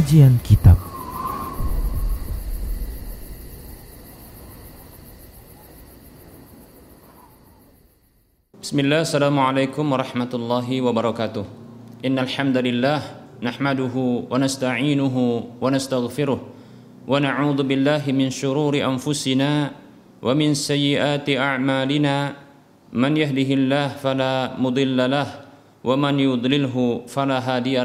Kajian Kitab. Bismillah, Assalamualaikum warahmatullahi wabarakatuh. Innal hamdalillah nahmaduhu wa nasta'inuhu wa nastaghfiruh wa na'udzu billahi min shururi anfusina wa min sayyiati a'malina. Man yahdihillah fala mudilla lah wa man yudlilhu fala hadiya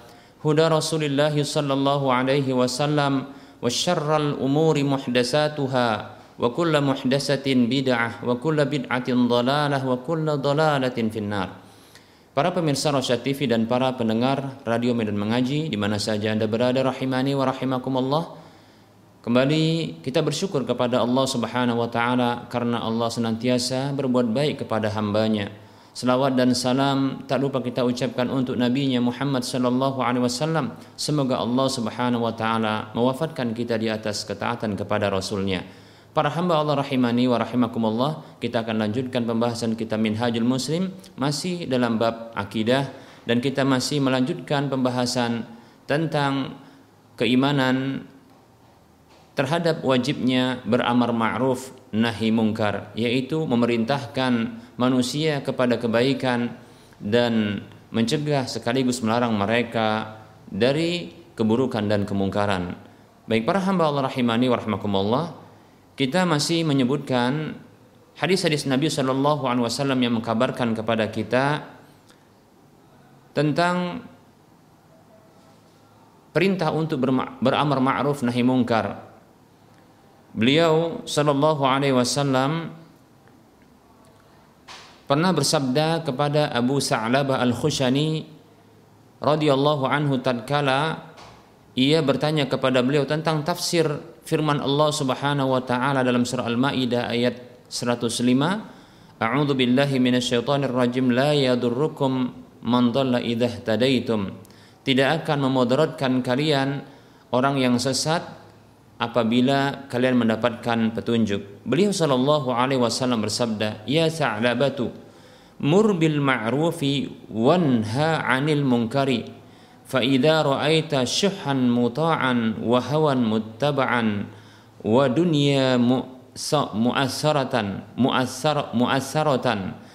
هدى رسول الله صلى الله عليه وسلم وشر الأمور محدثاتها وكل محدثة بدعة وكل بدعة ضلالة وكل ضلالة في النار Para pemirsa Rosyad TV dan para pendengar Radio Medan Mengaji di mana saja Anda berada rahimani wa rahimakumullah. Kembali kita bersyukur kepada Allah Subhanahu wa taala karena Allah senantiasa berbuat baik kepada hambanya. Selawat dan salam tak lupa kita ucapkan untuk nabinya Muhammad sallallahu alaihi wasallam. Semoga Allah Subhanahu wa taala mewafatkan kita di atas ketaatan kepada rasulnya. Para hamba Allah rahimani wa rahimakumullah, kita akan lanjutkan pembahasan kita Minhajul Muslim masih dalam bab akidah dan kita masih melanjutkan pembahasan tentang keimanan terhadap wajibnya beramar ma'ruf nahi mungkar yaitu memerintahkan manusia kepada kebaikan dan mencegah sekaligus melarang mereka dari keburukan dan kemungkaran. Baik para hamba Allah rahimani wa rahimakumullah, kita masih menyebutkan hadis-hadis Nabi Wasallam yang mengkabarkan kepada kita tentang perintah untuk beramar ma'ruf nahi mungkar. Beliau Shallallahu Alaihi Wasallam pernah bersabda kepada Abu Sa'labah al Khushani radhiyallahu anhu tatkala ia bertanya kepada beliau tentang tafsir firman Allah Subhanahu wa taala dalam surah Al-Maidah ayat 105 A'udzu billahi minasyaitonir rajim la yadurrukum man dhalla idza tadaitum tidak akan memudaratkan kalian orang yang sesat apabila kalian mendapatkan petunjuk. Beliau sallallahu alaihi wasallam bersabda, "Ya Sa'labatu, mur bil ma'rufi wanha 'anil munkari, fa idza ra'aita syuhan muta'an wa hawan muttaba'an wa dunya mu'asaratan mu'asar mu'asaratan."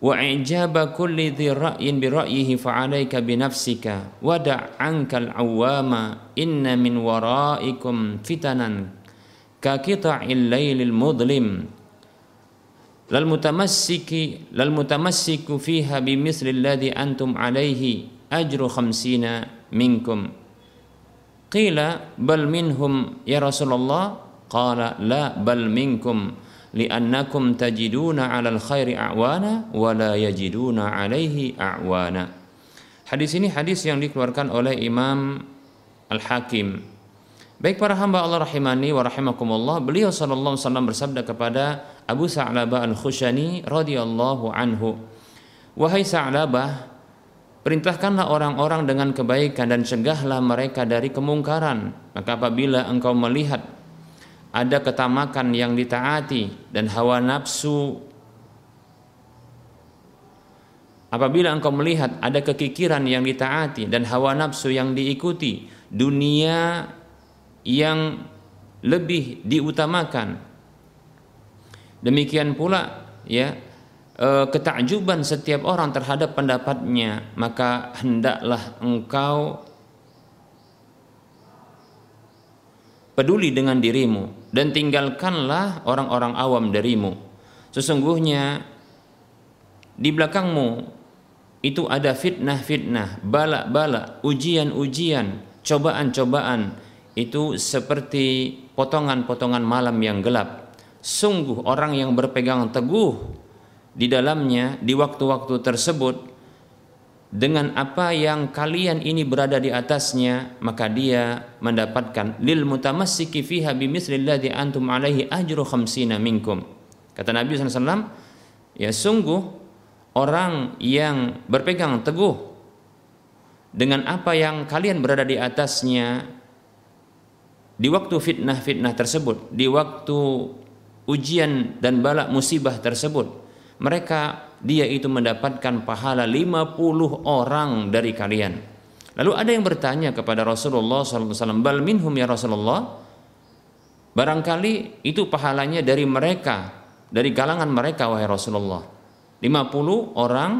وإعجاب كل ذي رأي برأيه فعليك بنفسك. ودع عنك العوام إن من ورائكم فتنا كقطع الليل المظلم. للمتمسك للمتمسك فيها بمثل الذي أنتم عليه أجر خمسين منكم. قيل بل منهم يا رسول الله؟ قال لا بل منكم. li'annakum tajiduna 'alal khairi a'wana wa la yajiduna 'alaihi a'wana. Hadis ini hadis yang dikeluarkan oleh Imam Al-Hakim. Baik para hamba Allah rahimani wa rahimakumullah, beliau sallallahu alaihi wasallam bersabda kepada Abu Sa'labah Al-Khushani radhiyallahu anhu. Wahai Sa'labah, perintahkanlah orang-orang dengan kebaikan dan cegahlah mereka dari kemungkaran. Maka apabila engkau melihat ada ketamakan yang ditaati dan hawa nafsu Apabila engkau melihat ada kekikiran yang ditaati dan hawa nafsu yang diikuti, dunia yang lebih diutamakan. Demikian pula ya ketakjuban setiap orang terhadap pendapatnya, maka hendaklah engkau peduli dengan dirimu dan tinggalkanlah orang-orang awam darimu. Sesungguhnya di belakangmu itu ada fitnah-fitnah, balak-balak, ujian-ujian, cobaan-cobaan itu seperti potongan-potongan malam yang gelap. Sungguh orang yang berpegang teguh di dalamnya di waktu-waktu tersebut dengan apa yang kalian ini berada di atasnya maka dia mendapatkan lil mutamassiki fiha bimithlilladzi antum alaihi ajru khamsina minkum. Kata Nabi SAW ya sungguh orang yang berpegang teguh dengan apa yang kalian berada di atasnya di waktu fitnah-fitnah tersebut, di waktu ujian dan balak musibah tersebut, mereka dia itu mendapatkan pahala 50 orang dari kalian. Lalu ada yang bertanya kepada Rasulullah SAW, bal minhum ya Rasulullah, barangkali itu pahalanya dari mereka, dari kalangan mereka wahai Rasulullah. 50 orang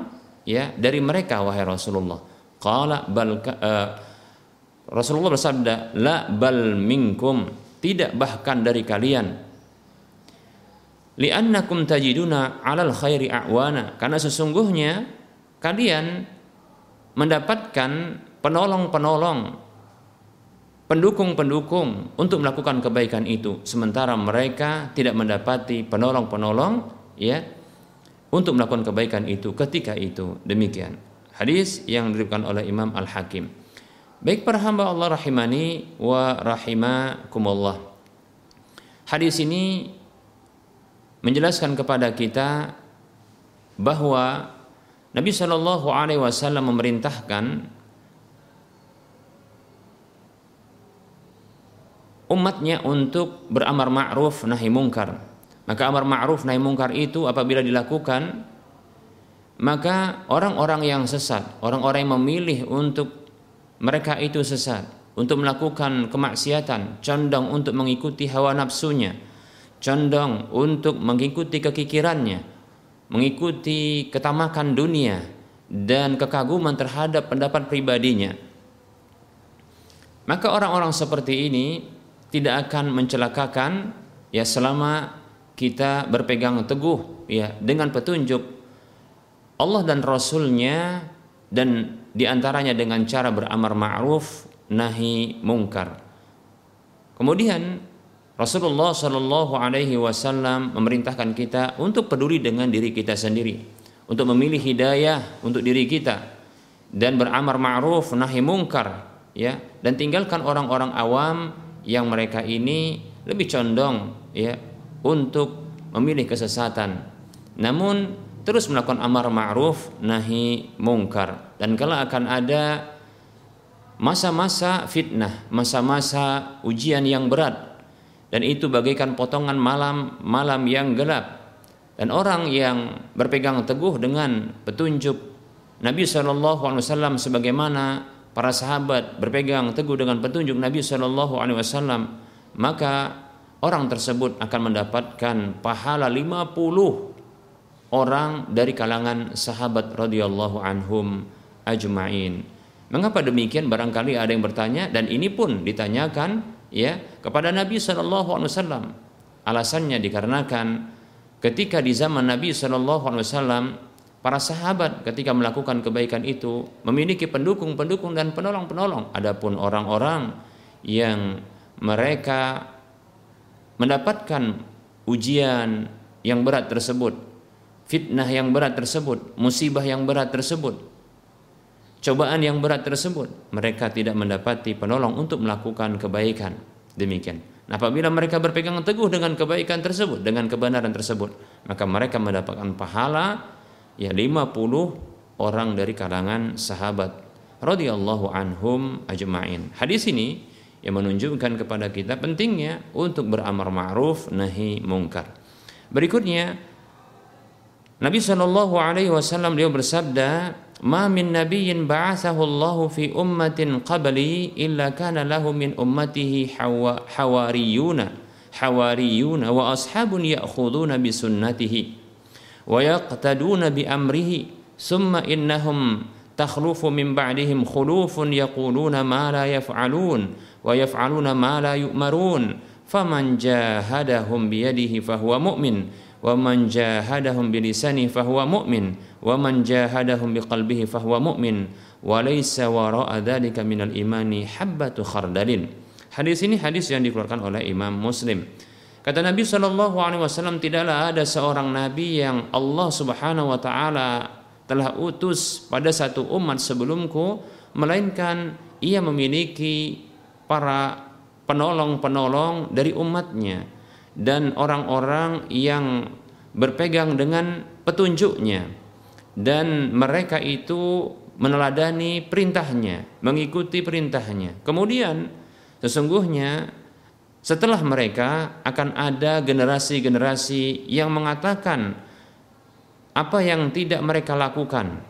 ya dari mereka wahai Rasulullah. Qala bal uh, Rasulullah bersabda, "La bal minkum." Tidak bahkan dari kalian. Li'annakum tajiduna 'alal khairi a'wana. Karena sesungguhnya kalian mendapatkan penolong-penolong pendukung-pendukung untuk melakukan kebaikan itu sementara mereka tidak mendapati penolong-penolong ya untuk melakukan kebaikan itu ketika itu demikian hadis yang diriwayatkan oleh Imam Al-Hakim Baik para hamba Allah rahimani wa rahimakumullah. Hadis ini menjelaskan kepada kita bahwa Nabi Shallallahu Alaihi Wasallam memerintahkan umatnya untuk beramar ma'ruf nahi mungkar. Maka amar ma'ruf nahi mungkar itu apabila dilakukan maka orang-orang yang sesat, orang-orang yang memilih untuk mereka itu sesat untuk melakukan kemaksiatan, condong untuk mengikuti hawa nafsunya, condong untuk mengikuti kekikirannya, mengikuti ketamakan dunia dan kekaguman terhadap pendapat pribadinya. Maka orang-orang seperti ini tidak akan mencelakakan ya selama kita berpegang teguh ya dengan petunjuk Allah dan Rasulnya dan di antaranya dengan cara beramar ma'ruf nahi mungkar. Kemudian Rasulullah Shallallahu Alaihi Wasallam memerintahkan kita untuk peduli dengan diri kita sendiri, untuk memilih hidayah untuk diri kita dan beramar ma'ruf nahi mungkar, ya, dan tinggalkan orang-orang awam yang mereka ini lebih condong, ya, untuk memilih kesesatan. Namun terus melakukan amar ma'ruf nahi mungkar dan kalau akan ada masa-masa fitnah, masa-masa ujian yang berat dan itu bagaikan potongan malam-malam yang gelap dan orang yang berpegang teguh dengan petunjuk Nabi Shallallahu Alaihi Wasallam sebagaimana para sahabat berpegang teguh dengan petunjuk Nabi Shallallahu Alaihi Wasallam maka orang tersebut akan mendapatkan pahala 50 orang dari kalangan sahabat radhiyallahu anhum ajma'in. Mengapa demikian? Barangkali ada yang bertanya dan ini pun ditanyakan ya kepada Nabi Shallallahu alaihi wasallam. Alasannya dikarenakan ketika di zaman Nabi Shallallahu alaihi wasallam para sahabat ketika melakukan kebaikan itu memiliki pendukung-pendukung dan penolong-penolong. Adapun orang-orang yang mereka mendapatkan ujian yang berat tersebut fitnah yang berat tersebut, musibah yang berat tersebut, cobaan yang berat tersebut, mereka tidak mendapati penolong untuk melakukan kebaikan. Demikian. Nah, apabila mereka berpegang teguh dengan kebaikan tersebut, dengan kebenaran tersebut, maka mereka mendapatkan pahala ya 50 orang dari kalangan sahabat radhiyallahu anhum ajma'in. Hadis ini yang menunjukkan kepada kita pentingnya untuk beramar ma'ruf nahi mungkar. Berikutnya Nabi Shallallahu Alaihi Wasallam dia bersabda, "Ma min nabiyyin ba'athahu Allah fi ummatin qabli illa kana lahu min ummatihi hawa, hawariyuna hawariyuna wa ashabun ya'khuduna bi sunnatihi wa yaqtaduna bi amrihi summa innahum takhlufu min ba'dihim khulufun yaquluna ma la yaf'alun wa yaf'aluna ma la yu'marun faman jahadahum biyadihi fahuwa mu'min wa man jahadahum bilisanihi fahuwa mu'min. Wa man jahadahum biqalbihi fahuwa mu'min. Wa laysa wara'a dzalika minal imani habbatu khardalin. Hadis ini hadis yang dikeluarkan oleh Imam Muslim. Kata Nabi Shallallahu Alaihi Wasallam tidaklah ada seorang nabi yang Allah Subhanahu Wa Taala telah utus pada satu umat sebelumku, melainkan ia memiliki para penolong-penolong dari umatnya dan orang-orang yang berpegang dengan petunjuknya. Dan mereka itu meneladani perintahnya, mengikuti perintahnya. Kemudian sesungguhnya setelah mereka akan ada generasi-generasi yang mengatakan apa yang tidak mereka lakukan.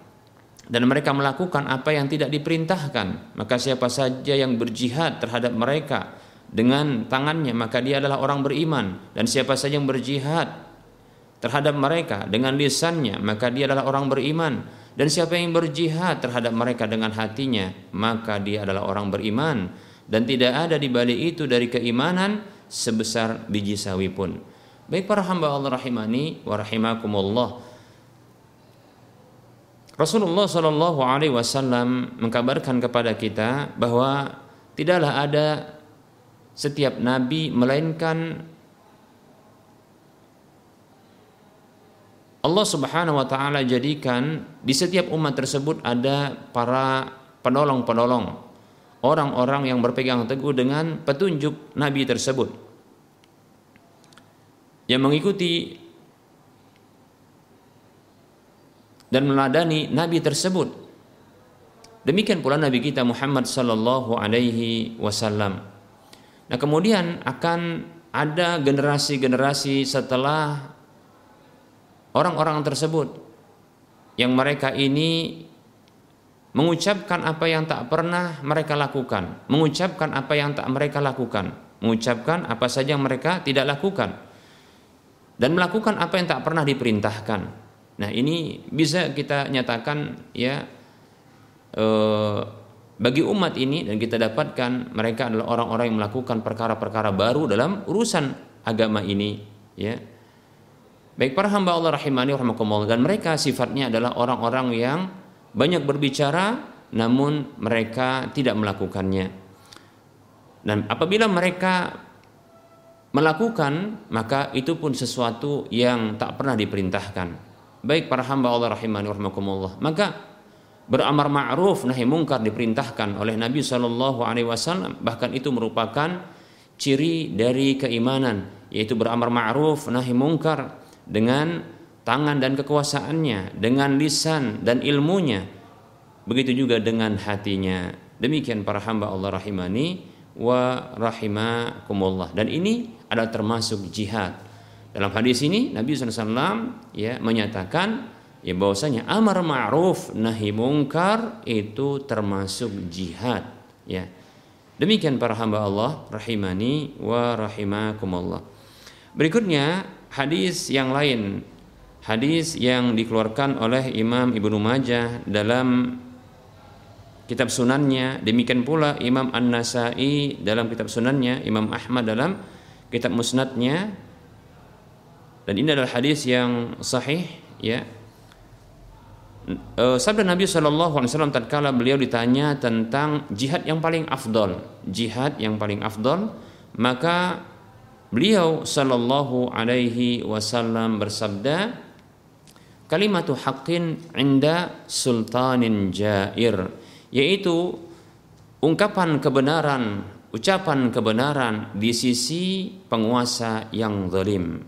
Dan mereka melakukan apa yang tidak diperintahkan. Maka siapa saja yang berjihad terhadap mereka dengan tangannya maka dia adalah orang beriman dan siapa saja yang berjihad terhadap mereka dengan lisannya maka dia adalah orang beriman dan siapa yang berjihad terhadap mereka dengan hatinya maka dia adalah orang beriman dan tidak ada di balik itu dari keimanan sebesar biji sawi pun. Baik para hamba Allah rahimani wa rahimakumullah. Rasulullah Shallallahu Alaihi Wasallam mengkabarkan kepada kita bahwa tidaklah ada setiap nabi melainkan Allah Subhanahu wa taala jadikan di setiap umat tersebut ada para penolong-penolong orang-orang yang berpegang teguh dengan petunjuk Nabi tersebut yang mengikuti dan meladani Nabi tersebut. Demikian pula Nabi kita Muhammad Sallallahu Alaihi Wasallam. Nah kemudian akan ada generasi-generasi setelah orang-orang tersebut yang mereka ini mengucapkan apa yang tak pernah mereka lakukan, mengucapkan apa yang tak mereka lakukan, mengucapkan apa saja yang mereka tidak lakukan, dan melakukan apa yang tak pernah diperintahkan. Nah ini bisa kita nyatakan ya eh, bagi umat ini dan kita dapatkan mereka adalah orang-orang yang melakukan perkara-perkara baru dalam urusan agama ini, ya. Baik para hamba Allah rahimani rahimakumullah dan mereka sifatnya adalah orang-orang yang banyak berbicara namun mereka tidak melakukannya. Dan apabila mereka melakukan maka itu pun sesuatu yang tak pernah diperintahkan. Baik para hamba Allah rahimani rahimakumullah. Maka beramar ma'ruf nahi mungkar diperintahkan oleh Nabi Shallallahu alaihi wasallam bahkan itu merupakan ciri dari keimanan yaitu beramar ma'ruf nahi mungkar dengan tangan dan kekuasaannya, dengan lisan dan ilmunya. Begitu juga dengan hatinya. Demikian para hamba Allah rahimani wa rahimakumullah. Dan ini adalah termasuk jihad. Dalam hadis ini Nabi SAW ya menyatakan ya bahwasanya amar ma'ruf nahi mungkar itu termasuk jihad. Ya. Demikian para hamba Allah rahimani wa rahimakumullah. Berikutnya hadis yang lain. Hadis yang dikeluarkan oleh Imam Ibnu Majah dalam kitab sunannya. Demikian pula Imam An-Nasai dalam kitab sunannya Imam Ahmad dalam kitab musnadnya. Dan ini adalah hadis yang sahih ya e, sabda Nabi Shallallahu Alaihi Wasallam tatkala beliau ditanya tentang jihad yang paling afdol jihad yang paling afdol maka beliau Shallallahu Alaihi Wasallam bersabda kalimatu haqqin inda sultanin jair yaitu ungkapan kebenaran ucapan kebenaran di sisi penguasa yang zalim.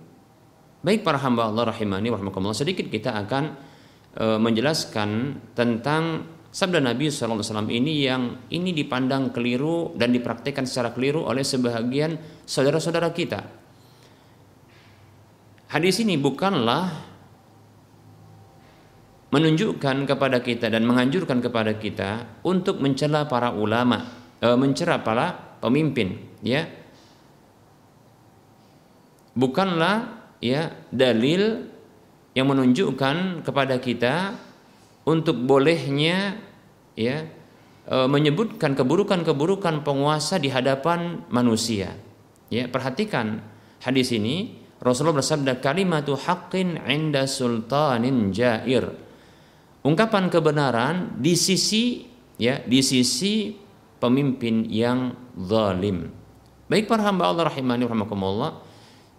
Baik para hamba Allah rahimani rahimakumullah sedikit kita akan e, menjelaskan tentang sabda Nabi SAW ini yang ini dipandang keliru dan dipraktikkan secara keliru oleh sebahagian saudara-saudara kita hadis ini bukanlah menunjukkan kepada kita dan menganjurkan kepada kita untuk mencela para ulama, e, mencela para pemimpin, ya. Bukanlah ya dalil yang menunjukkan kepada kita untuk bolehnya ya e, menyebutkan keburukan-keburukan penguasa di hadapan manusia. Ya, perhatikan hadis ini Rasulullah bersabda kalimatu haqqin 'inda sultanin jair. Ungkapan kebenaran di sisi ya di sisi pemimpin yang zalim. Baik para hamba Allah rahimani rahimakumullah.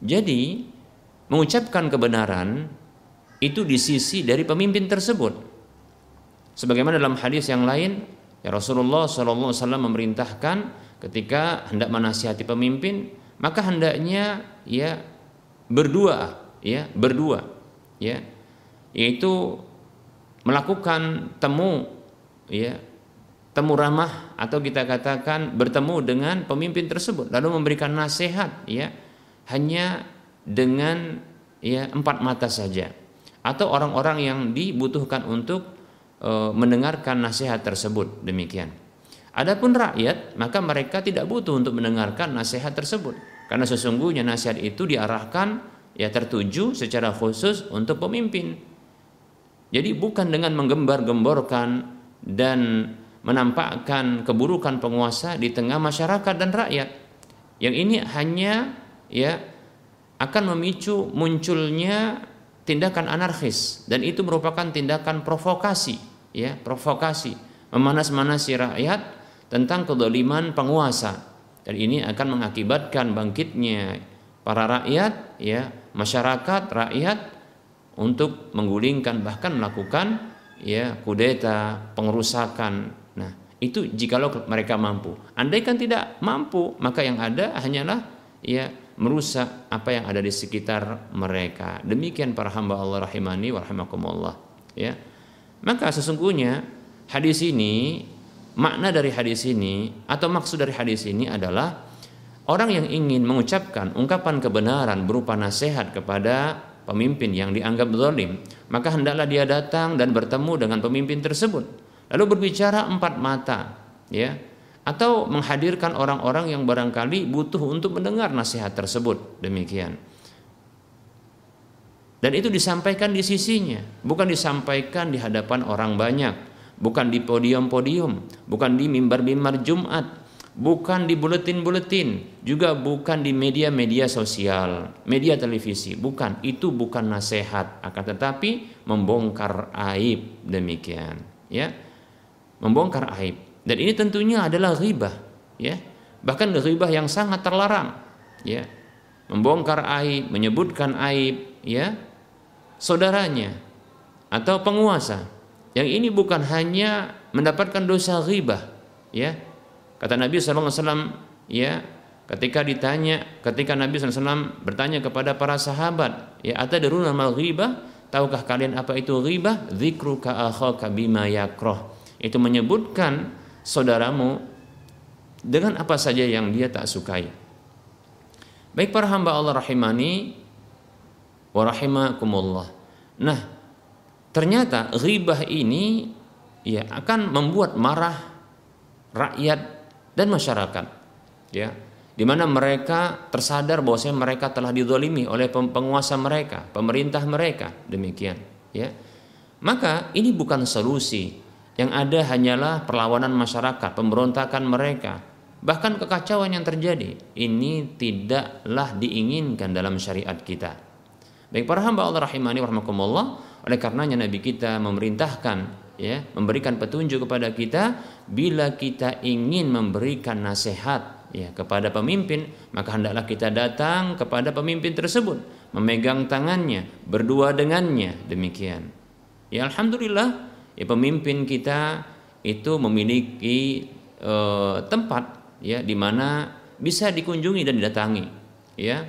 Jadi mengucapkan kebenaran itu di sisi dari pemimpin tersebut. Sebagaimana dalam hadis yang lain, ya Rasulullah SAW memerintahkan ketika hendak menasihati pemimpin, maka hendaknya ya berdua, ya berdua, ya. Yaitu melakukan temu, ya temu ramah atau kita katakan bertemu dengan pemimpin tersebut, lalu memberikan nasihat, ya hanya dengan ya empat mata saja atau orang-orang yang dibutuhkan untuk e, mendengarkan nasihat tersebut demikian. Adapun rakyat maka mereka tidak butuh untuk mendengarkan nasihat tersebut karena sesungguhnya nasihat itu diarahkan ya tertuju secara khusus untuk pemimpin. Jadi bukan dengan menggembar-gemborkan dan menampakkan keburukan penguasa di tengah masyarakat dan rakyat. Yang ini hanya ya akan memicu munculnya tindakan anarkis. Dan itu merupakan tindakan provokasi ya provokasi. Memanas-manasi rakyat tentang kedoliman penguasa. Dan ini akan mengakibatkan bangkitnya para rakyat ya masyarakat rakyat untuk menggulingkan bahkan melakukan ya kudeta pengerusakan. Nah itu jikalau mereka mampu. Andaikan tidak mampu maka yang ada hanyalah ya merusak apa yang ada di sekitar mereka. Demikian para hamba Allah rahimani wa rahimakumullah. Ya. Maka sesungguhnya hadis ini makna dari hadis ini atau maksud dari hadis ini adalah orang yang ingin mengucapkan ungkapan kebenaran berupa nasihat kepada pemimpin yang dianggap zalim, maka hendaklah dia datang dan bertemu dengan pemimpin tersebut. Lalu berbicara empat mata, ya atau menghadirkan orang-orang yang barangkali butuh untuk mendengar nasihat tersebut. Demikian. Dan itu disampaikan di sisinya. Bukan disampaikan di hadapan orang banyak. Bukan di podium-podium. Bukan di mimbar-mimbar Jumat. Bukan di buletin-buletin. Juga bukan di media-media sosial. Media televisi. Bukan. Itu bukan nasihat. Akan tetapi membongkar aib. Demikian. Ya. Membongkar aib dan ini tentunya adalah ghibah, ya. Bahkan ghibah yang sangat terlarang, ya. Membongkar aib, menyebutkan aib, ya, saudaranya atau penguasa. Yang ini bukan hanya mendapatkan dosa ghibah, ya. Kata Nabi SAW, ya, ketika ditanya, ketika Nabi SAW bertanya kepada para sahabat, ya, atadruna mal ghibah? Tahukah kalian apa itu ghibah? Dzikruka akhaka bima yakroh. Itu menyebutkan saudaramu dengan apa saja yang dia tak sukai. Baik para hamba Allah rahimani wa rahimakumullah. Nah, ternyata ghibah ini ya akan membuat marah rakyat dan masyarakat. Ya, di mana mereka tersadar bahwa mereka telah didolimi oleh penguasa mereka, pemerintah mereka, demikian. Ya, maka ini bukan solusi yang ada hanyalah perlawanan masyarakat, pemberontakan mereka, bahkan kekacauan yang terjadi. Ini tidaklah diinginkan dalam syariat kita. Baik para hamba Allah rahimani warahmatullah, oleh karenanya Nabi kita memerintahkan ya, memberikan petunjuk kepada kita bila kita ingin memberikan nasihat ya kepada pemimpin, maka hendaklah kita datang kepada pemimpin tersebut, memegang tangannya, berdua dengannya, demikian. Ya alhamdulillah ya pemimpin kita itu memiliki e, tempat ya di mana bisa dikunjungi dan didatangi ya.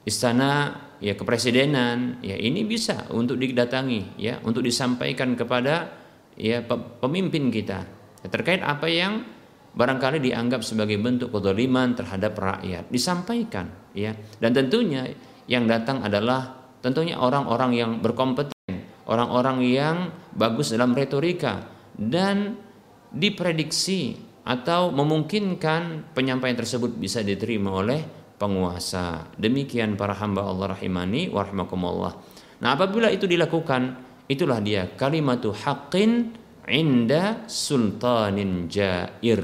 Istana ya kepresidenan ya ini bisa untuk didatangi ya untuk disampaikan kepada ya pemimpin kita. Ya, terkait apa yang barangkali dianggap sebagai bentuk kedoliman terhadap rakyat disampaikan ya. Dan tentunya yang datang adalah tentunya orang-orang yang berkompeten orang-orang yang bagus dalam retorika dan diprediksi atau memungkinkan penyampaian tersebut bisa diterima oleh penguasa. Demikian para hamba Allah rahimani wa Nah, apabila itu dilakukan, itulah dia kalimatu haqqin inda sultanin jair.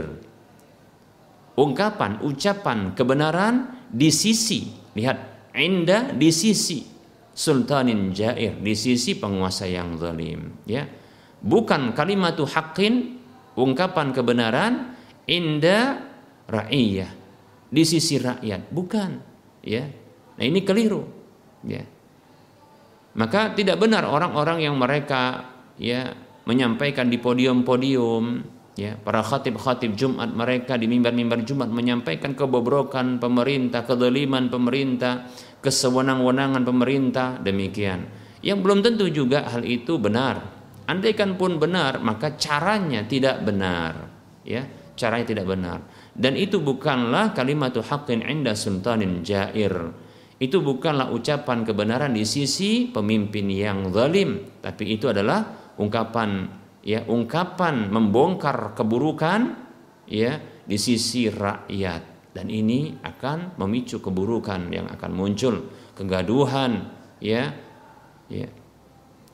Ungkapan, ucapan kebenaran di sisi, lihat, inda di sisi sultanin jair, di sisi penguasa yang zalim, ya. Bukan kalimatu haqqin, ungkapan kebenaran inda ra'iyah, di sisi rakyat, bukan, ya. Nah, ini keliru, ya. Maka tidak benar orang-orang yang mereka ya menyampaikan di podium-podium ya para khatib-khatib Jumat mereka di mimbar-mimbar Jumat menyampaikan kebobrokan pemerintah, kedoliman pemerintah, kesewenang-wenangan pemerintah demikian. Yang belum tentu juga hal itu benar. Andaikan pun benar, maka caranya tidak benar. Ya, caranya tidak benar. Dan itu bukanlah kalimatul haqqin inda sultanin jair. Itu bukanlah ucapan kebenaran di sisi pemimpin yang zalim, tapi itu adalah ungkapan ya ungkapan membongkar keburukan ya di sisi rakyat. Dan ini akan memicu keburukan yang akan muncul kegaduhan ya ya.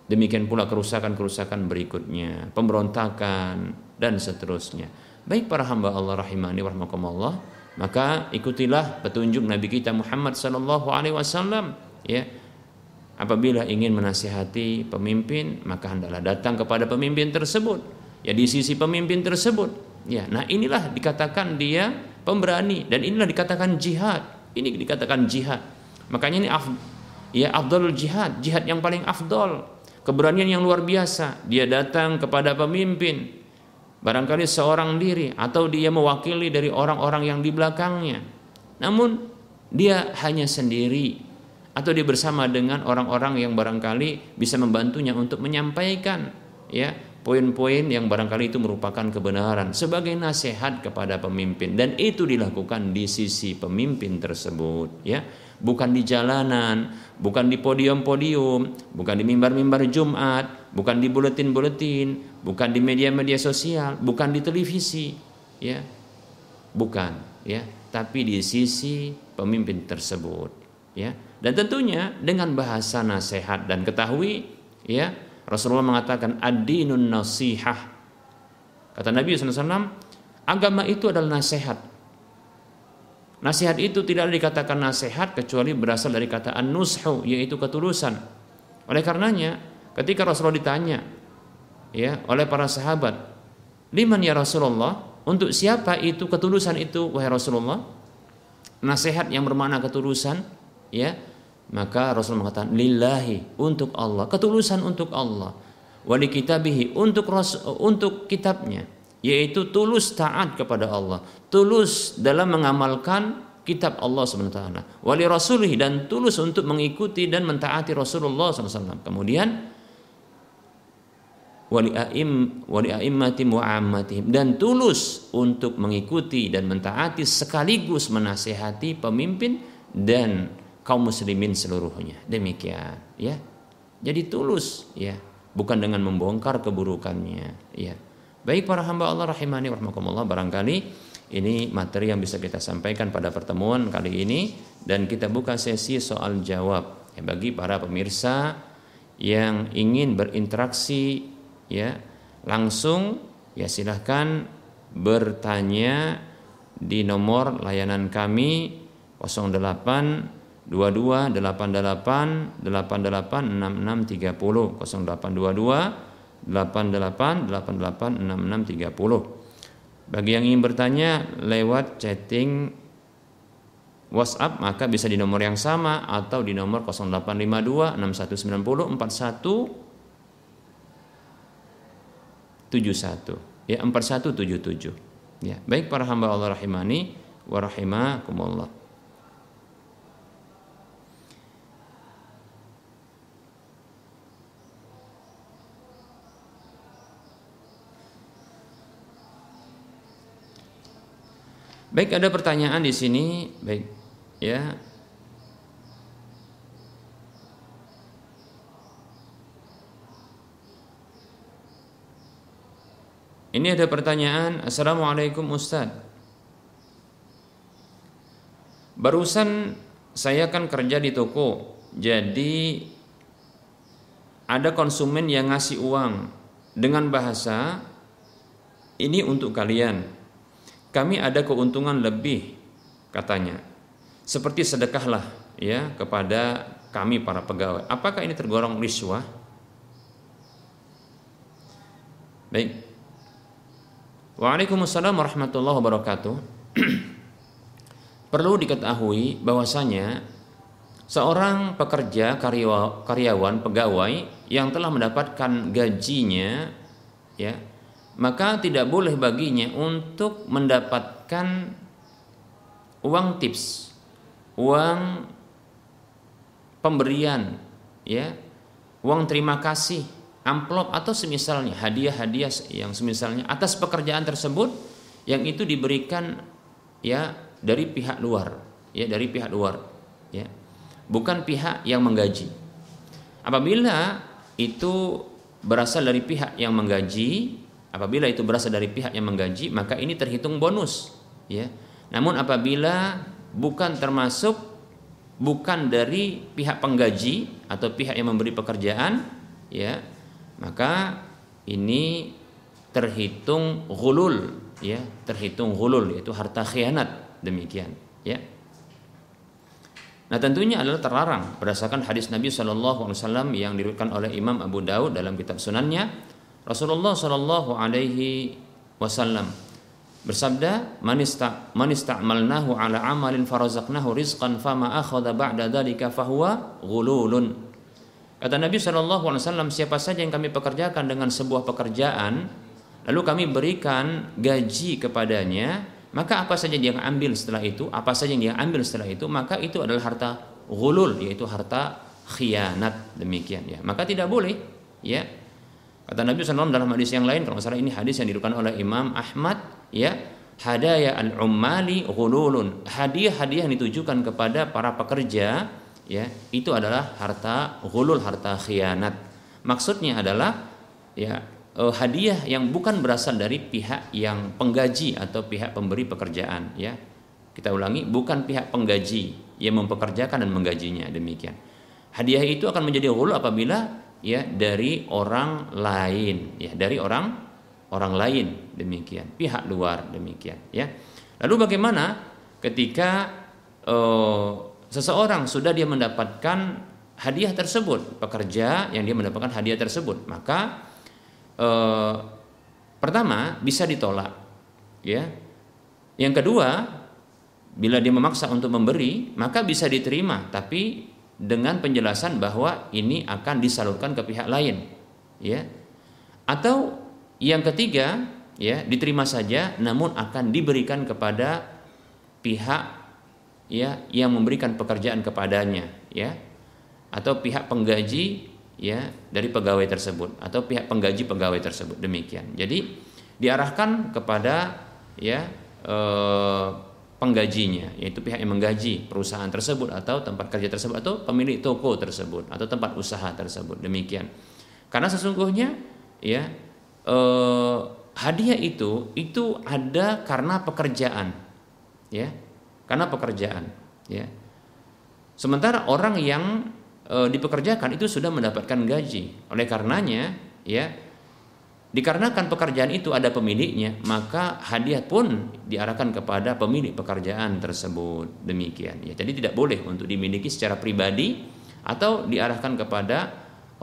Demikian pula kerusakan-kerusakan berikutnya pemberontakan dan seterusnya. Baik para hamba Allah rahimani warahmatullah maka ikutilah petunjuk Nabi kita Muhammad sallallahu alaihi wasallam ya Apabila ingin menasihati pemimpin, maka hendaklah datang kepada pemimpin tersebut. Ya di sisi pemimpin tersebut. Ya, nah inilah dikatakan dia pemberani dan inilah dikatakan jihad. Ini dikatakan jihad. Makanya ini af, ya afdalul jihad, jihad yang paling afdol. Keberanian yang luar biasa. Dia datang kepada pemimpin, barangkali seorang diri atau dia mewakili dari orang-orang yang di belakangnya. Namun dia hanya sendiri atau dia bersama dengan orang-orang yang barangkali bisa membantunya untuk menyampaikan ya poin-poin yang barangkali itu merupakan kebenaran sebagai nasihat kepada pemimpin. Dan itu dilakukan di sisi pemimpin tersebut ya. Bukan di jalanan bukan di podium-podium bukan di mimbar-mimbar Jumat bukan di buletin-buletin bukan di media-media sosial bukan di televisi ya. Bukan ya. Tapi di sisi pemimpin tersebut ya dan tentunya dengan bahasa nasihat dan ketahui ya Rasulullah mengatakan ad-dinun nasihah. Kata Nabi SAW, agama itu adalah nasihat. Nasihat itu tidak dikatakan nasihat kecuali berasal dari kata an-nushu yaitu ketulusan. Oleh karenanya, ketika Rasulullah ditanya ya oleh para sahabat, "Liman ya Rasulullah?" Untuk siapa itu ketulusan itu wahai Rasulullah? Nasihat yang bermakna ketulusan, ya maka Rasul mengatakan lillahi untuk Allah, ketulusan untuk Allah. Wali kitabihi untuk untuk kitabnya, yaitu tulus taat kepada Allah, tulus dalam mengamalkan kitab Allah SWT. Wali rasulih dan tulus untuk mengikuti dan mentaati Rasulullah SAW. Kemudian wali aim wali aimmati muammatihim dan tulus untuk mengikuti dan mentaati sekaligus menasehati pemimpin dan kaum muslimin seluruhnya. Demikian, ya. Jadi tulus, ya, bukan dengan membongkar keburukannya, ya. Baik para hamba Allah rahimani warahmatullah barangkali ini materi yang bisa kita sampaikan pada pertemuan kali ini dan kita buka sesi soal jawab ya, bagi para pemirsa yang ingin berinteraksi ya langsung ya silahkan bertanya di nomor layanan kami 08 22 88 88 66 30 0822 88 88 66 30 bagi yang ingin bertanya lewat chatting WhatsApp maka bisa di nomor yang sama atau di nomor 0852 6190 41 71 ya 4177 ya baik para hamba Allah rahimani wa rahimakumullah Baik, ada pertanyaan di sini. Baik, ya. Ini ada pertanyaan. Assalamualaikum Ustaz. Barusan saya kan kerja di toko. Jadi ada konsumen yang ngasih uang dengan bahasa ini untuk kalian. Kami ada keuntungan lebih katanya. Seperti sedekahlah ya kepada kami para pegawai. Apakah ini tergolong riswah? Baik. Waalaikumsalam warahmatullahi wabarakatuh. Perlu diketahui bahwasanya seorang pekerja karyawan pegawai yang telah mendapatkan gajinya ya maka tidak boleh baginya untuk mendapatkan uang tips uang pemberian ya uang terima kasih amplop atau semisalnya hadiah-hadiah yang semisalnya atas pekerjaan tersebut yang itu diberikan ya dari pihak luar ya dari pihak luar ya. Bukan pihak yang menggaji. Apabila itu berasal dari pihak yang menggaji apabila itu berasal dari pihak yang menggaji maka ini terhitung bonus ya. Namun apabila bukan termasuk bukan dari pihak penggaji atau pihak yang memberi pekerjaan ya maka ini terhitung gulul ya terhitung gulul yaitu harta khianat demikian ya. Nah tentunya adalah terlarang berdasarkan hadis Nabi Shallallahu Alaihi Wasallam yang diriwayatkan oleh Imam Abu Daud dalam kitab Sunannya Rasulullah Shallallahu Alaihi Wasallam bersabda manista manista'malnahu ala amalin farazaqnahu rizqan fama akhadha ba'da dzalika fahuwa ghululun kata Nabi Shallallahu alaihi wasallam siapa saja yang kami pekerjakan dengan sebuah pekerjaan lalu kami berikan gaji kepadanya maka apa saja yang dia ambil setelah itu, apa saja yang dia ambil setelah itu, maka itu adalah harta gulul, yaitu harta khianat demikian ya. Maka tidak boleh ya. Kata Nabi SAW dalam hadis yang lain, kalau salah ini hadis yang dirukan oleh Imam Ahmad ya, hadaya al-ummali ghululun. Hadiah-hadiah yang ditujukan kepada para pekerja ya, itu adalah harta gulul, harta khianat. Maksudnya adalah ya uh, hadiah yang bukan berasal dari pihak yang penggaji atau pihak pemberi pekerjaan ya kita ulangi bukan pihak penggaji yang mempekerjakan dan menggajinya demikian hadiah itu akan menjadi ghulu apabila ya dari orang lain ya dari orang orang lain demikian pihak luar demikian ya lalu bagaimana ketika uh, seseorang sudah dia mendapatkan hadiah tersebut pekerja yang dia mendapatkan hadiah tersebut maka eh, pertama bisa ditolak, ya. Yang kedua, bila dia memaksa untuk memberi, maka bisa diterima, tapi dengan penjelasan bahwa ini akan disalurkan ke pihak lain, ya. Atau yang ketiga, ya, diterima saja namun akan diberikan kepada pihak ya yang memberikan pekerjaan kepadanya, ya. Atau pihak penggaji ya dari pegawai tersebut atau pihak penggaji pegawai tersebut demikian. Jadi diarahkan kepada ya eh, penggajinya yaitu pihak yang menggaji perusahaan tersebut atau tempat kerja tersebut atau pemilik toko tersebut atau tempat usaha tersebut demikian. Karena sesungguhnya ya eh, hadiah itu itu ada karena pekerjaan ya karena pekerjaan ya. Sementara orang yang e, dipekerjakan itu sudah mendapatkan gaji. Oleh karenanya, ya, dikarenakan pekerjaan itu ada pemiliknya, maka hadiah pun diarahkan kepada pemilik pekerjaan tersebut. Demikian. Ya, jadi tidak boleh untuk dimiliki secara pribadi atau diarahkan kepada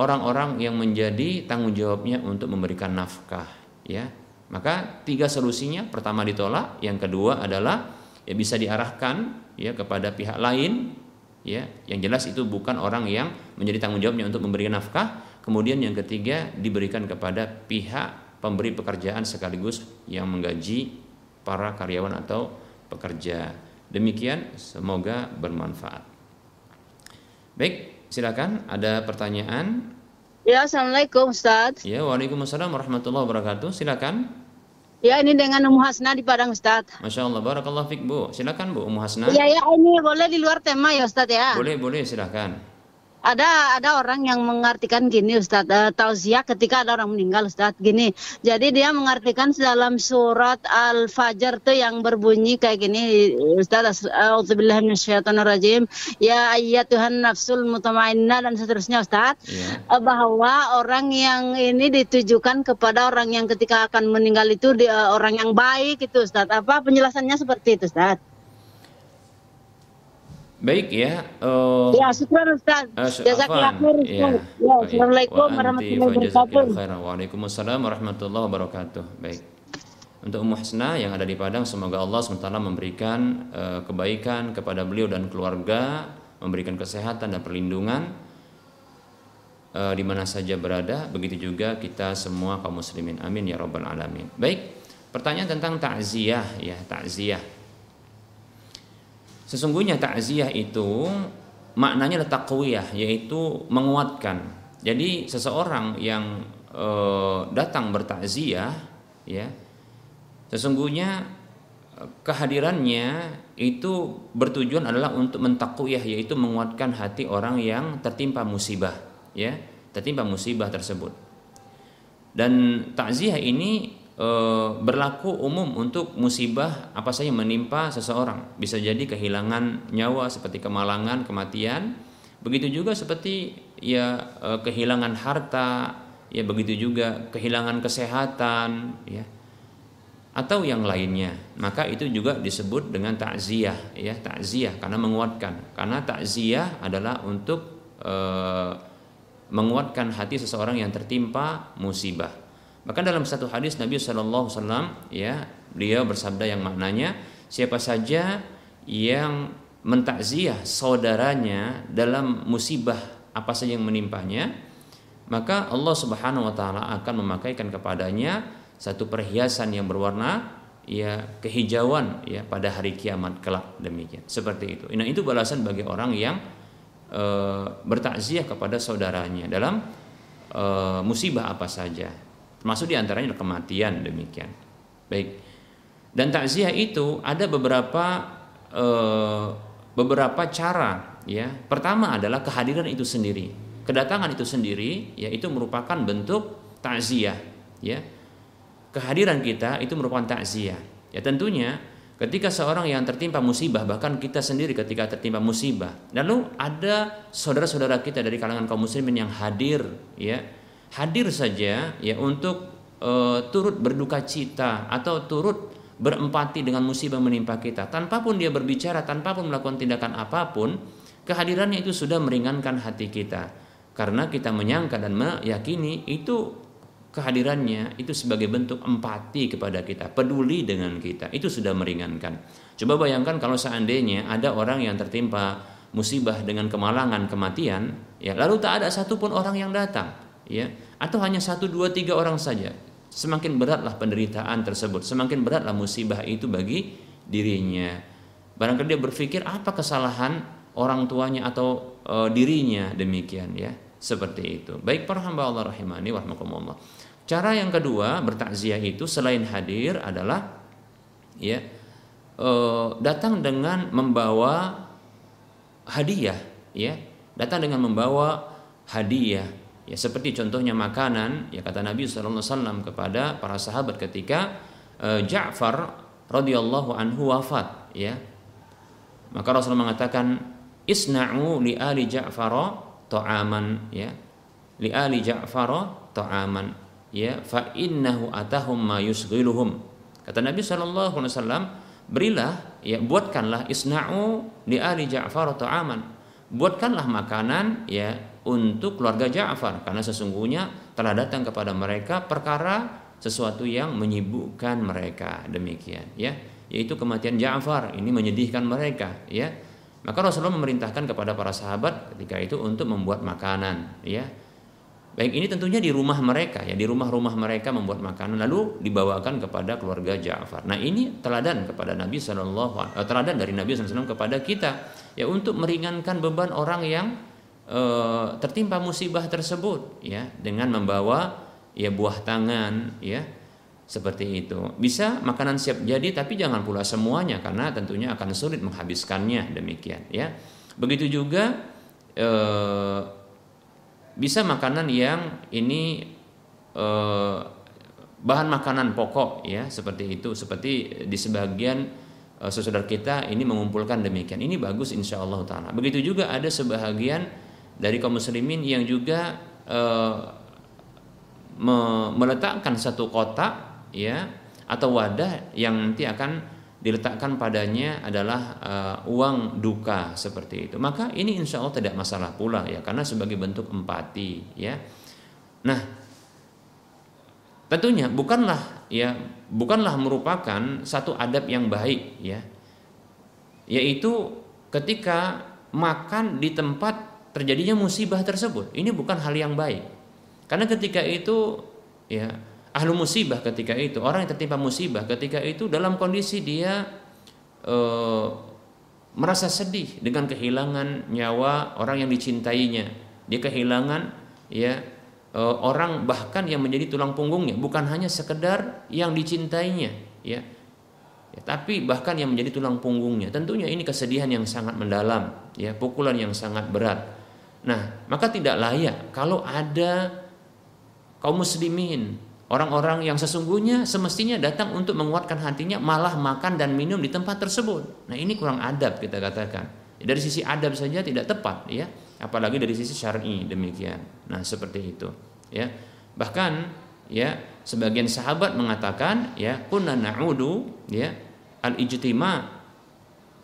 orang-orang yang menjadi tanggung jawabnya untuk memberikan nafkah. Ya, maka tiga solusinya: pertama ditolak, yang kedua adalah ya bisa diarahkan ya kepada pihak lain ya yang jelas itu bukan orang yang menjadi tanggung jawabnya untuk memberikan nafkah kemudian yang ketiga diberikan kepada pihak pemberi pekerjaan sekaligus yang menggaji para karyawan atau pekerja demikian semoga bermanfaat baik silakan ada pertanyaan ya assalamualaikum Ustaz ya waalaikumsalam warahmatullahi wabarakatuh silakan Ya ini dengan Umu Hasna di Padang Ustaz. Masya Allah, Barakallah Fik Bu. Silakan Bu Umu Hasna. Iya ya ini boleh di luar tema ya Ustaz ya. Boleh boleh silakan. Ada ada orang yang mengartikan gini Ustaz. Uh, tausiah ketika ada orang meninggal Ustaz gini. Jadi dia mengartikan dalam surat Al-Fajr tuh yang berbunyi kayak gini Ustaz auzubillahi minasyaitonirrajim. Ya Tuhan nafsul mutmainnah dan seterusnya Ustaz. Yeah. Iya. bahwa orang yang ini ditujukan kepada orang yang ketika akan meninggal itu dia, orang yang baik itu Ustaz. Apa penjelasannya seperti itu Ustaz Baik ya. Uh, ya, syukur Ustaz. Uh, Jazakallah khair Ya, ya Assalamualaikum warahmatullahi wabarakatuh. Waalaikumsalam warahmatullahi wabarakatuh. Baik. Untuk Ummu Hasna yang ada di Padang, semoga Allah SWT memberikan uh, kebaikan kepada beliau dan keluarga, memberikan kesehatan dan perlindungan uh, di mana saja berada. Begitu juga kita semua kaum muslimin. Amin ya rabbal alamin. Baik. Pertanyaan tentang takziah ya, takziah. Sesungguhnya takziah itu maknanya adalah taqwiyah yaitu menguatkan. Jadi seseorang yang e, datang bertakziah ya sesungguhnya eh, kehadirannya itu bertujuan adalah untuk mentakwiyah yaitu menguatkan hati orang yang tertimpa musibah ya tertimpa musibah tersebut dan takziah ini berlaku umum untuk musibah apa saja menimpa seseorang. Bisa jadi kehilangan nyawa seperti kemalangan, kematian. Begitu juga seperti ya e, kehilangan harta, ya begitu juga kehilangan kesehatan, ya atau yang lainnya. Maka itu juga disebut dengan takziah, ya takziah karena menguatkan. Karena takziah adalah untuk e, menguatkan hati seseorang yang tertimpa musibah. Bahkan dalam satu hadis Nabi Wasallam ya beliau bersabda yang maknanya siapa saja yang mentakziah saudaranya dalam musibah apa saja yang menimpanya maka Allah Subhanahu wa taala akan memakaikan kepadanya satu perhiasan yang berwarna ya kehijauan ya pada hari kiamat kelak. Demikian. Seperti itu. Nah itu balasan bagi orang yang e, bertakziah kepada saudaranya dalam e, musibah apa saja Termasuk di antaranya kematian demikian. Baik. Dan takziah itu ada beberapa e, beberapa cara ya. Pertama adalah kehadiran itu sendiri. Kedatangan itu sendiri yaitu merupakan bentuk takziah ya. Kehadiran kita itu merupakan takziah. Ya tentunya ketika seorang yang tertimpa musibah bahkan kita sendiri ketika tertimpa musibah lalu ada saudara-saudara kita dari kalangan kaum muslimin yang hadir ya hadir saja ya untuk uh, turut berduka cita atau turut berempati dengan musibah menimpa kita. Tanpa pun dia berbicara tanpa pun melakukan tindakan apa pun kehadirannya itu sudah meringankan hati kita. Karena kita menyangka dan meyakini itu kehadirannya itu sebagai bentuk empati kepada kita peduli dengan kita. Itu sudah meringankan. Coba bayangkan kalau seandainya ada orang yang tertimpa musibah dengan kemalangan kematian ya lalu tak ada satupun orang yang datang ya atau hanya satu dua tiga orang saja semakin beratlah penderitaan tersebut semakin beratlah musibah itu bagi dirinya. Barangkali dia berpikir apa kesalahan orang tuanya atau e, dirinya demikian ya seperti itu. Baik para hamba Allah rahimani warahmatullah. Cara yang kedua bertakziah itu selain hadir adalah ya e, datang dengan membawa hadiah ya datang dengan membawa hadiah Ya seperti contohnya makanan, ya kata Nabi SAW kepada para sahabat ketika uh, Ja'far radhiyallahu anhu wafat, ya. Maka Rasul mengatakan isna'u li ali Ja'far ta'aman, ya. Li ali Ja'far ta'aman, ya. Fa innahu atahum ma yusghiluhum. Kata Nabi SAW, berilah, ya buatkanlah isna'u li ali Ja'far ta'aman. Buatkanlah makanan ya untuk keluarga Ja'far. Karena sesungguhnya telah datang kepada mereka perkara sesuatu yang menyibukkan mereka. Demikian ya. Yaitu kematian Ja'far. Ini menyedihkan mereka ya. Maka Rasulullah memerintahkan kepada para sahabat ketika itu untuk membuat makanan ya baik ini tentunya di rumah mereka ya di rumah-rumah mereka membuat makanan lalu dibawakan kepada keluarga Ja'far. Nah ini teladan kepada Nabi Shallallahu eh, teladan dari Nabi SAW kepada kita ya untuk meringankan beban orang yang e, tertimpa musibah tersebut ya dengan membawa ya buah tangan ya seperti itu. Bisa makanan siap jadi tapi jangan pula semuanya karena tentunya akan sulit menghabiskannya demikian ya. Begitu juga e, bisa makanan yang ini eh, bahan makanan pokok ya seperti itu. Seperti di sebagian eh, saudara kita ini mengumpulkan demikian. Ini bagus insya Allah taala. Begitu juga ada sebahagian dari kaum muslimin yang juga eh, me meletakkan satu kotak ya atau wadah yang nanti akan diletakkan padanya adalah uh, uang duka seperti itu. Maka ini insya Allah tidak masalah pula ya karena sebagai bentuk empati ya. Nah tentunya bukanlah ya bukanlah merupakan satu adab yang baik ya. Yaitu ketika makan di tempat terjadinya musibah tersebut. Ini bukan hal yang baik. Karena ketika itu ya ahlu musibah ketika itu, orang yang tertimpa musibah ketika itu dalam kondisi dia e, merasa sedih dengan kehilangan nyawa orang yang dicintainya. Dia kehilangan ya e, orang bahkan yang menjadi tulang punggungnya, bukan hanya sekedar yang dicintainya, ya. ya. Tapi bahkan yang menjadi tulang punggungnya. Tentunya ini kesedihan yang sangat mendalam, ya, pukulan yang sangat berat. Nah, maka tidak layak kalau ada kaum muslimin Orang-orang yang sesungguhnya semestinya datang untuk menguatkan hatinya malah makan dan minum di tempat tersebut. Nah, ini kurang adab kita katakan. Dari sisi adab saja tidak tepat ya, apalagi dari sisi syar'i demikian. Nah, seperti itu ya. Bahkan ya sebagian sahabat mengatakan ya kunna na'udu ya al-ijtima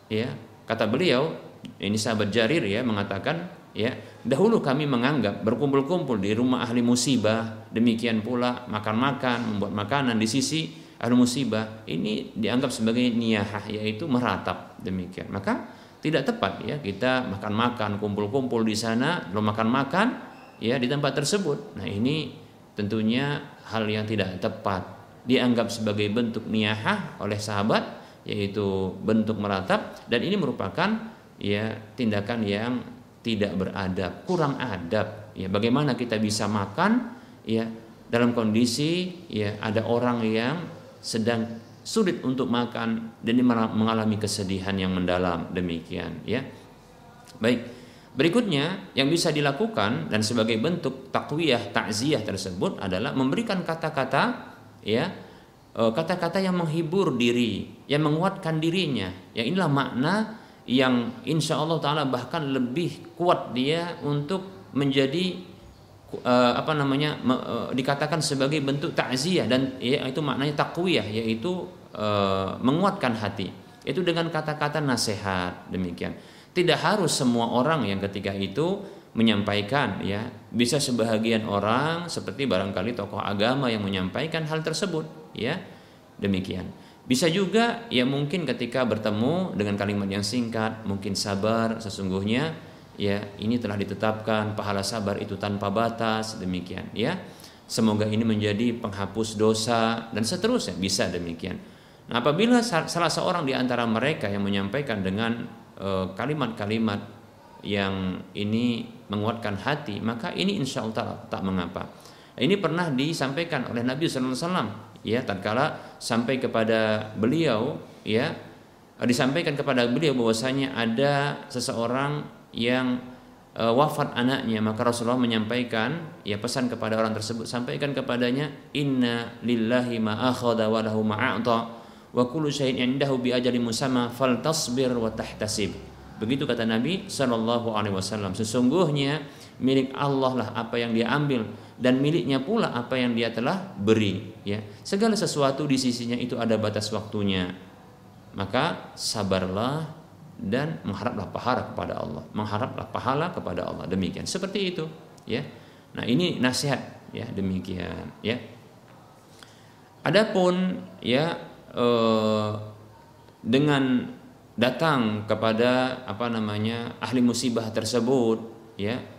ya kata beliau ini sahabat Jarir ya mengatakan ya dahulu kami menganggap berkumpul-kumpul di rumah ahli musibah demikian pula makan-makan membuat makanan di sisi ahli musibah ini dianggap sebagai niyahah yaitu meratap demikian. Maka tidak tepat ya kita makan-makan kumpul-kumpul di sana belum makan-makan ya di tempat tersebut. Nah ini tentunya hal yang tidak tepat. Dianggap sebagai bentuk niyahah oleh sahabat yaitu bentuk meratap dan ini merupakan ya tindakan yang tidak beradab, kurang adab. Ya, bagaimana kita bisa makan ya dalam kondisi ya ada orang yang sedang sulit untuk makan dan mengalami kesedihan yang mendalam demikian ya. Baik. Berikutnya yang bisa dilakukan dan sebagai bentuk takwiyah takziah tersebut adalah memberikan kata-kata ya e, kata-kata yang menghibur diri, yang menguatkan dirinya. Ya inilah makna yang insya Allah taala bahkan lebih kuat dia untuk menjadi uh, apa namanya uh, dikatakan sebagai bentuk takziah dan ya, itu maknanya takwiyah yaitu uh, menguatkan hati. Itu dengan kata-kata nasihat demikian. Tidak harus semua orang yang ketika itu menyampaikan ya. Bisa sebahagian orang seperti barangkali tokoh agama yang menyampaikan hal tersebut ya. Demikian bisa juga ya mungkin ketika bertemu dengan kalimat yang singkat, mungkin sabar sesungguhnya ya ini telah ditetapkan pahala sabar itu tanpa batas demikian ya. Semoga ini menjadi penghapus dosa dan seterusnya bisa demikian. Nah, apabila salah seorang di antara mereka yang menyampaikan dengan eh, kalimat-kalimat uh, yang ini menguatkan hati, maka ini insya Allah tak, tak mengapa. Ini pernah disampaikan oleh Nabi Wasallam ya tatkala sampai kepada beliau ya disampaikan kepada beliau bahwasanya ada seseorang yang e, wafat anaknya maka Rasulullah menyampaikan ya pesan kepada orang tersebut sampaikan kepadanya inna lillahi ma akhadha wa lahu ma a'ta wa kullu syai'in indahu bi ajalin musamma faltasbir wa tahtasib. Begitu kata Nabi sallallahu alaihi wasallam. Sesungguhnya milik Allah lah apa yang dia ambil. Dan miliknya pula apa yang dia telah beri ya. Segala sesuatu di sisinya itu ada batas waktunya. Maka sabarlah dan mengharaplah pahala kepada Allah. Mengharaplah pahala kepada Allah. Demikian. Seperti itu ya. Nah ini nasihat ya demikian ya. Adapun ya eh, dengan datang kepada apa namanya ahli musibah tersebut ya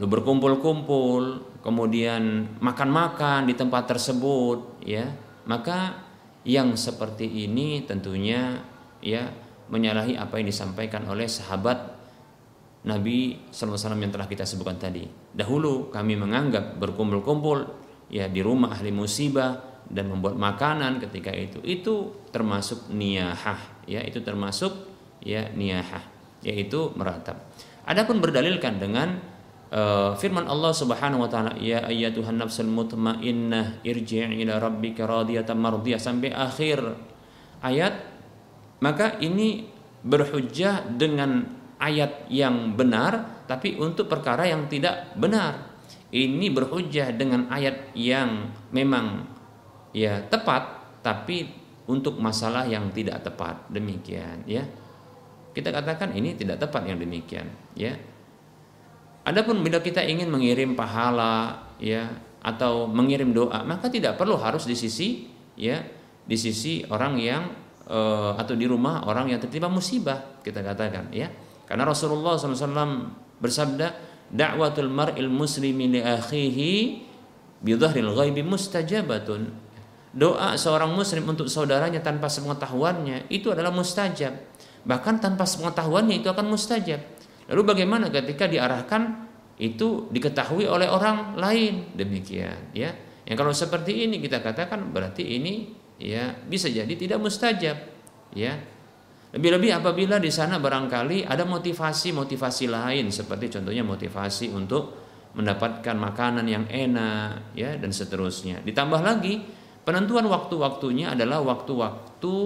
lu berkumpul-kumpul, kemudian makan-makan di tempat tersebut, ya, maka yang seperti ini tentunya ya menyalahi apa yang disampaikan oleh sahabat Nabi SAW yang telah kita sebutkan tadi. Dahulu kami menganggap berkumpul-kumpul ya di rumah ahli musibah dan membuat makanan ketika itu itu termasuk niyahah ya itu termasuk ya niyahah yaitu meratap. Adapun berdalilkan dengan uh, firman Allah Subhanahu wa taala ya ayyatuhan nafsul mutmainnah irji' ila rabbika radiyatan mardiyah. Sampai akhir ayat maka ini berhujjah dengan ayat yang benar tapi untuk perkara yang tidak benar. Ini berhujjah dengan ayat yang memang ya tepat tapi untuk masalah yang tidak tepat. Demikian ya. Kita katakan ini tidak tepat yang demikian ya Adapun bila kita ingin mengirim pahala ya atau mengirim doa maka tidak perlu harus di sisi ya di sisi orang yang uh, atau di rumah orang yang tertimpa musibah kita katakan ya. Karena Rasulullah SAW bersabda dakwatul mar'il muslimi li akhihi bi ghaibi mustajabatun. Doa seorang muslim untuk saudaranya tanpa sepengetahuannya itu adalah mustajab. Bahkan tanpa sepengetahuannya itu akan mustajab Lalu bagaimana ketika diarahkan itu diketahui oleh orang lain demikian ya. Yang kalau seperti ini kita katakan berarti ini ya bisa jadi tidak mustajab ya. Lebih-lebih apabila di sana barangkali ada motivasi-motivasi lain seperti contohnya motivasi untuk mendapatkan makanan yang enak ya dan seterusnya. Ditambah lagi penentuan waktu-waktunya adalah waktu-waktu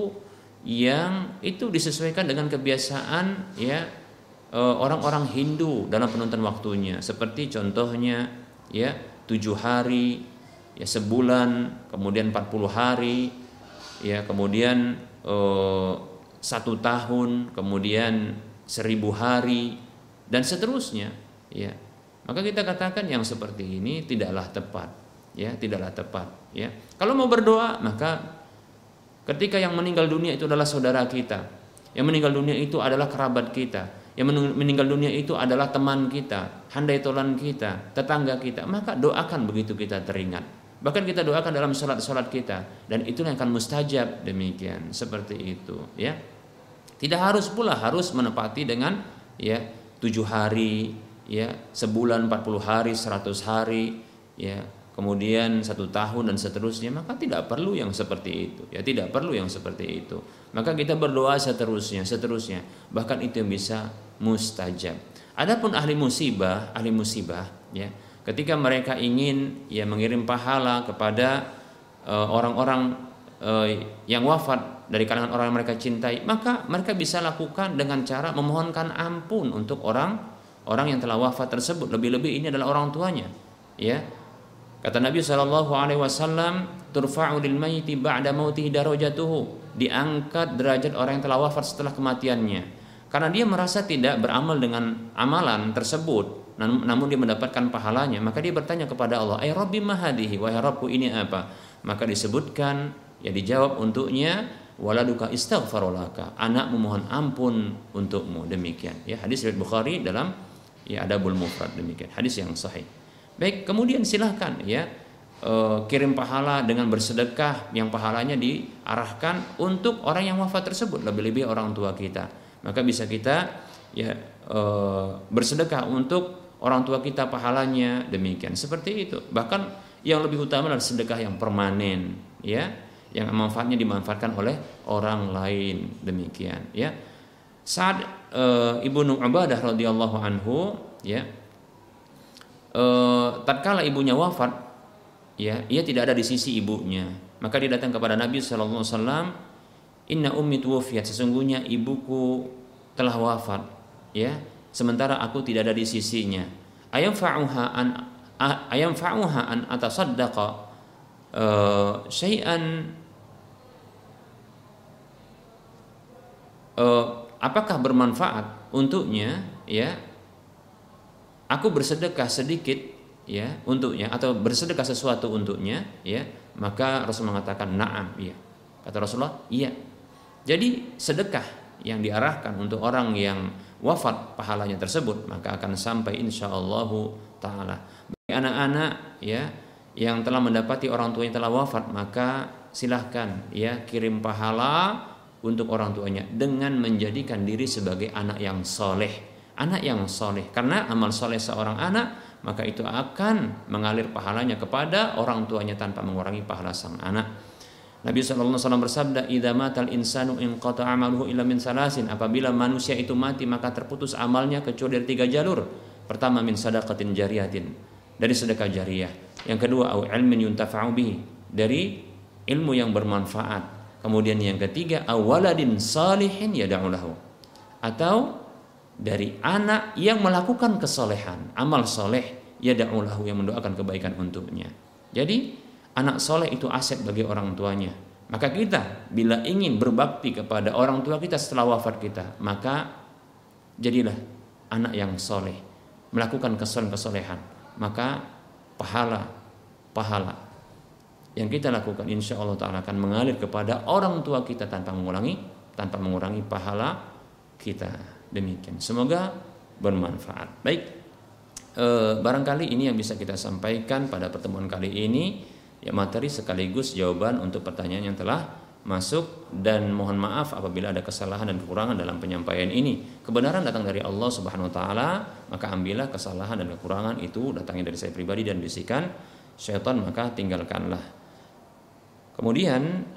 yang itu disesuaikan dengan kebiasaan ya orang-orang Hindu dalam penonton waktunya. Seperti contohnya ya tujuh hari ya sebulan kemudian 40 hari ya kemudian eh, satu tahun kemudian seribu hari dan seterusnya ya. Maka kita katakan yang seperti ini tidaklah tepat ya tidaklah tepat ya. Kalau mau berdoa maka ketika yang meninggal dunia itu adalah saudara kita. Yang meninggal dunia itu adalah kerabat kita yang meninggal dunia itu adalah teman kita, handai tolan kita, tetangga kita, maka doakan begitu kita teringat. Bahkan kita doakan dalam sholat-sholat kita. Dan itu yang akan mustajab. Demikian. Seperti itu. Ya. Tidak harus pula harus menepati dengan ya tujuh hari ya sebulan 40 hari 100 hari ya kemudian satu tahun dan seterusnya. Maka tidak perlu yang seperti itu. Ya tidak perlu yang seperti itu. Maka kita berdoa seterusnya seterusnya. Bahkan itu yang bisa mustajab adapun ahli musibah ahli musibah ya ketika mereka ingin ya mengirim pahala kepada uh, orang-orang uh, yang wafat dari kalangan orang yang mereka cintai maka mereka bisa lakukan dengan cara memohonkan ampun untuk orang orang yang telah wafat tersebut lebih-lebih ini adalah orang tuanya ya Kata Nabi Shallallahu Alaihi Wasallam, turfa'u lil mayyiti ba'da mautihi darajatuhu. Diangkat derajat orang yang telah wafat setelah kematiannya. Karena dia merasa tidak beramal dengan amalan tersebut, namun dia mendapatkan pahalanya, maka dia bertanya kepada Allah, "Ay Rabbi mahadihi, wahai Rabbku ini apa?" Maka disebutkan, ya dijawab untuknya, waladuka istaghfarolaka anak memohon ampun untukmu. Demikian. Ya hadis riwayat Bukhari dalam ya adabul mufrad. Demikian. Hadis yang sahih. Baik, kemudian silahkan ya e, kirim pahala dengan bersedekah yang pahalanya diarahkan untuk orang yang wafat tersebut lebih-lebih orang tua kita. Maka bisa kita ya e, bersedekah untuk orang tua kita pahalanya demikian. Seperti itu. Bahkan yang lebih utama adalah sedekah yang permanen ya yang manfaatnya dimanfaatkan oleh orang lain demikian ya. Saat e, Ibnu Ubadah radhiyallahu anhu ya eh, tatkala ibunya wafat, ya, ia tidak ada di sisi ibunya. Maka dia datang kepada Nabi Wasallam, Inna ummi tuwafiyat, sesungguhnya ibuku telah wafat, ya, sementara aku tidak ada di sisinya. Ayam fa'uha an ayam fa'uha an atasaddaqa uh, syai'an uh, apakah bermanfaat untuknya ya? Aku bersedekah sedikit ya untuknya atau bersedekah sesuatu untuknya ya. Maka Rasul mengatakan na'am iya kata Rasulullah iya jadi sedekah yang diarahkan untuk orang yang wafat pahalanya tersebut maka akan sampai insya Allah taala. Bagi anak-anak ya yang telah mendapati orang tua yang telah wafat maka silahkan ya kirim pahala untuk orang tuanya dengan menjadikan diri sebagai anak yang soleh. Anak yang soleh. Karena amal soleh seorang anak maka itu akan mengalir pahalanya kepada orang tuanya tanpa mengurangi pahala sang anak. Nabi SAW bersabda, "Idza matal insanu in amaluhu illa min salasin." Apabila manusia itu mati maka terputus amalnya kecuali dari tiga jalur. Pertama min sadaqatin jariyatin dari sedekah jariyah. Yang kedua au ilmin yuntafa'u bihi dari ilmu yang bermanfaat. Kemudian yang ketiga awaladin salihin yad'u lahu. Atau dari anak yang melakukan kesolehan, amal soleh yad'u lahu yang mendoakan kebaikan untuknya. Jadi anak soleh itu aset bagi orang tuanya. Maka kita bila ingin berbakti kepada orang tua kita setelah wafat kita, maka jadilah anak yang soleh, melakukan kesolehan-kesolehan. Maka pahala, pahala yang kita lakukan insya Allah Ta'ala akan mengalir kepada orang tua kita tanpa mengurangi tanpa mengurangi pahala kita. Demikian. Semoga bermanfaat. Baik. E, barangkali ini yang bisa kita sampaikan pada pertemuan kali ini ya materi sekaligus jawaban untuk pertanyaan yang telah masuk dan mohon maaf apabila ada kesalahan dan kekurangan dalam penyampaian ini. Kebenaran datang dari Allah Subhanahu wa taala, maka ambillah kesalahan dan kekurangan itu datangnya dari saya pribadi dan bisikan syaitan maka tinggalkanlah. Kemudian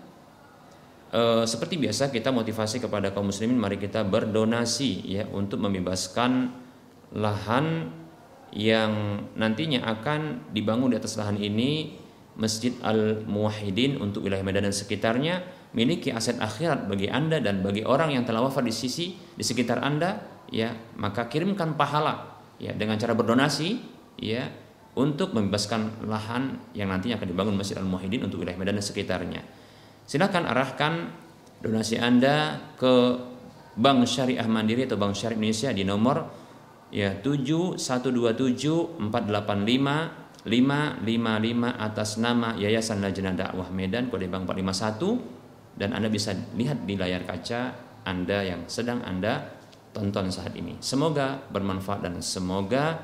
e, seperti biasa kita motivasi kepada kaum muslimin mari kita berdonasi ya untuk membebaskan lahan yang nantinya akan dibangun di atas lahan ini Masjid Al-Muwahhidin untuk wilayah Medan dan sekitarnya miliki aset akhirat bagi Anda dan bagi orang yang telah wafat di sisi di sekitar Anda ya maka kirimkan pahala ya dengan cara berdonasi ya untuk membebaskan lahan yang nantinya akan dibangun Masjid Al-Muwahhidin untuk wilayah Medan dan sekitarnya. Silakan arahkan donasi Anda ke Bank Syariah Mandiri atau Bank Syariah Indonesia di nomor ya 7127485 555 atas nama Yayasan Lajnah Dakwah Medan kode bank 451 dan Anda bisa lihat di layar kaca Anda yang sedang Anda tonton saat ini. Semoga bermanfaat dan semoga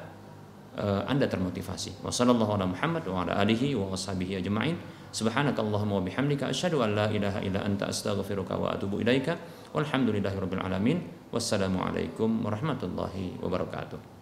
uh, Anda termotivasi. Wassalamualaikum warahmatullahi wabarakatuh. Wassalamualaikum warahmatullahi wabarakatuh.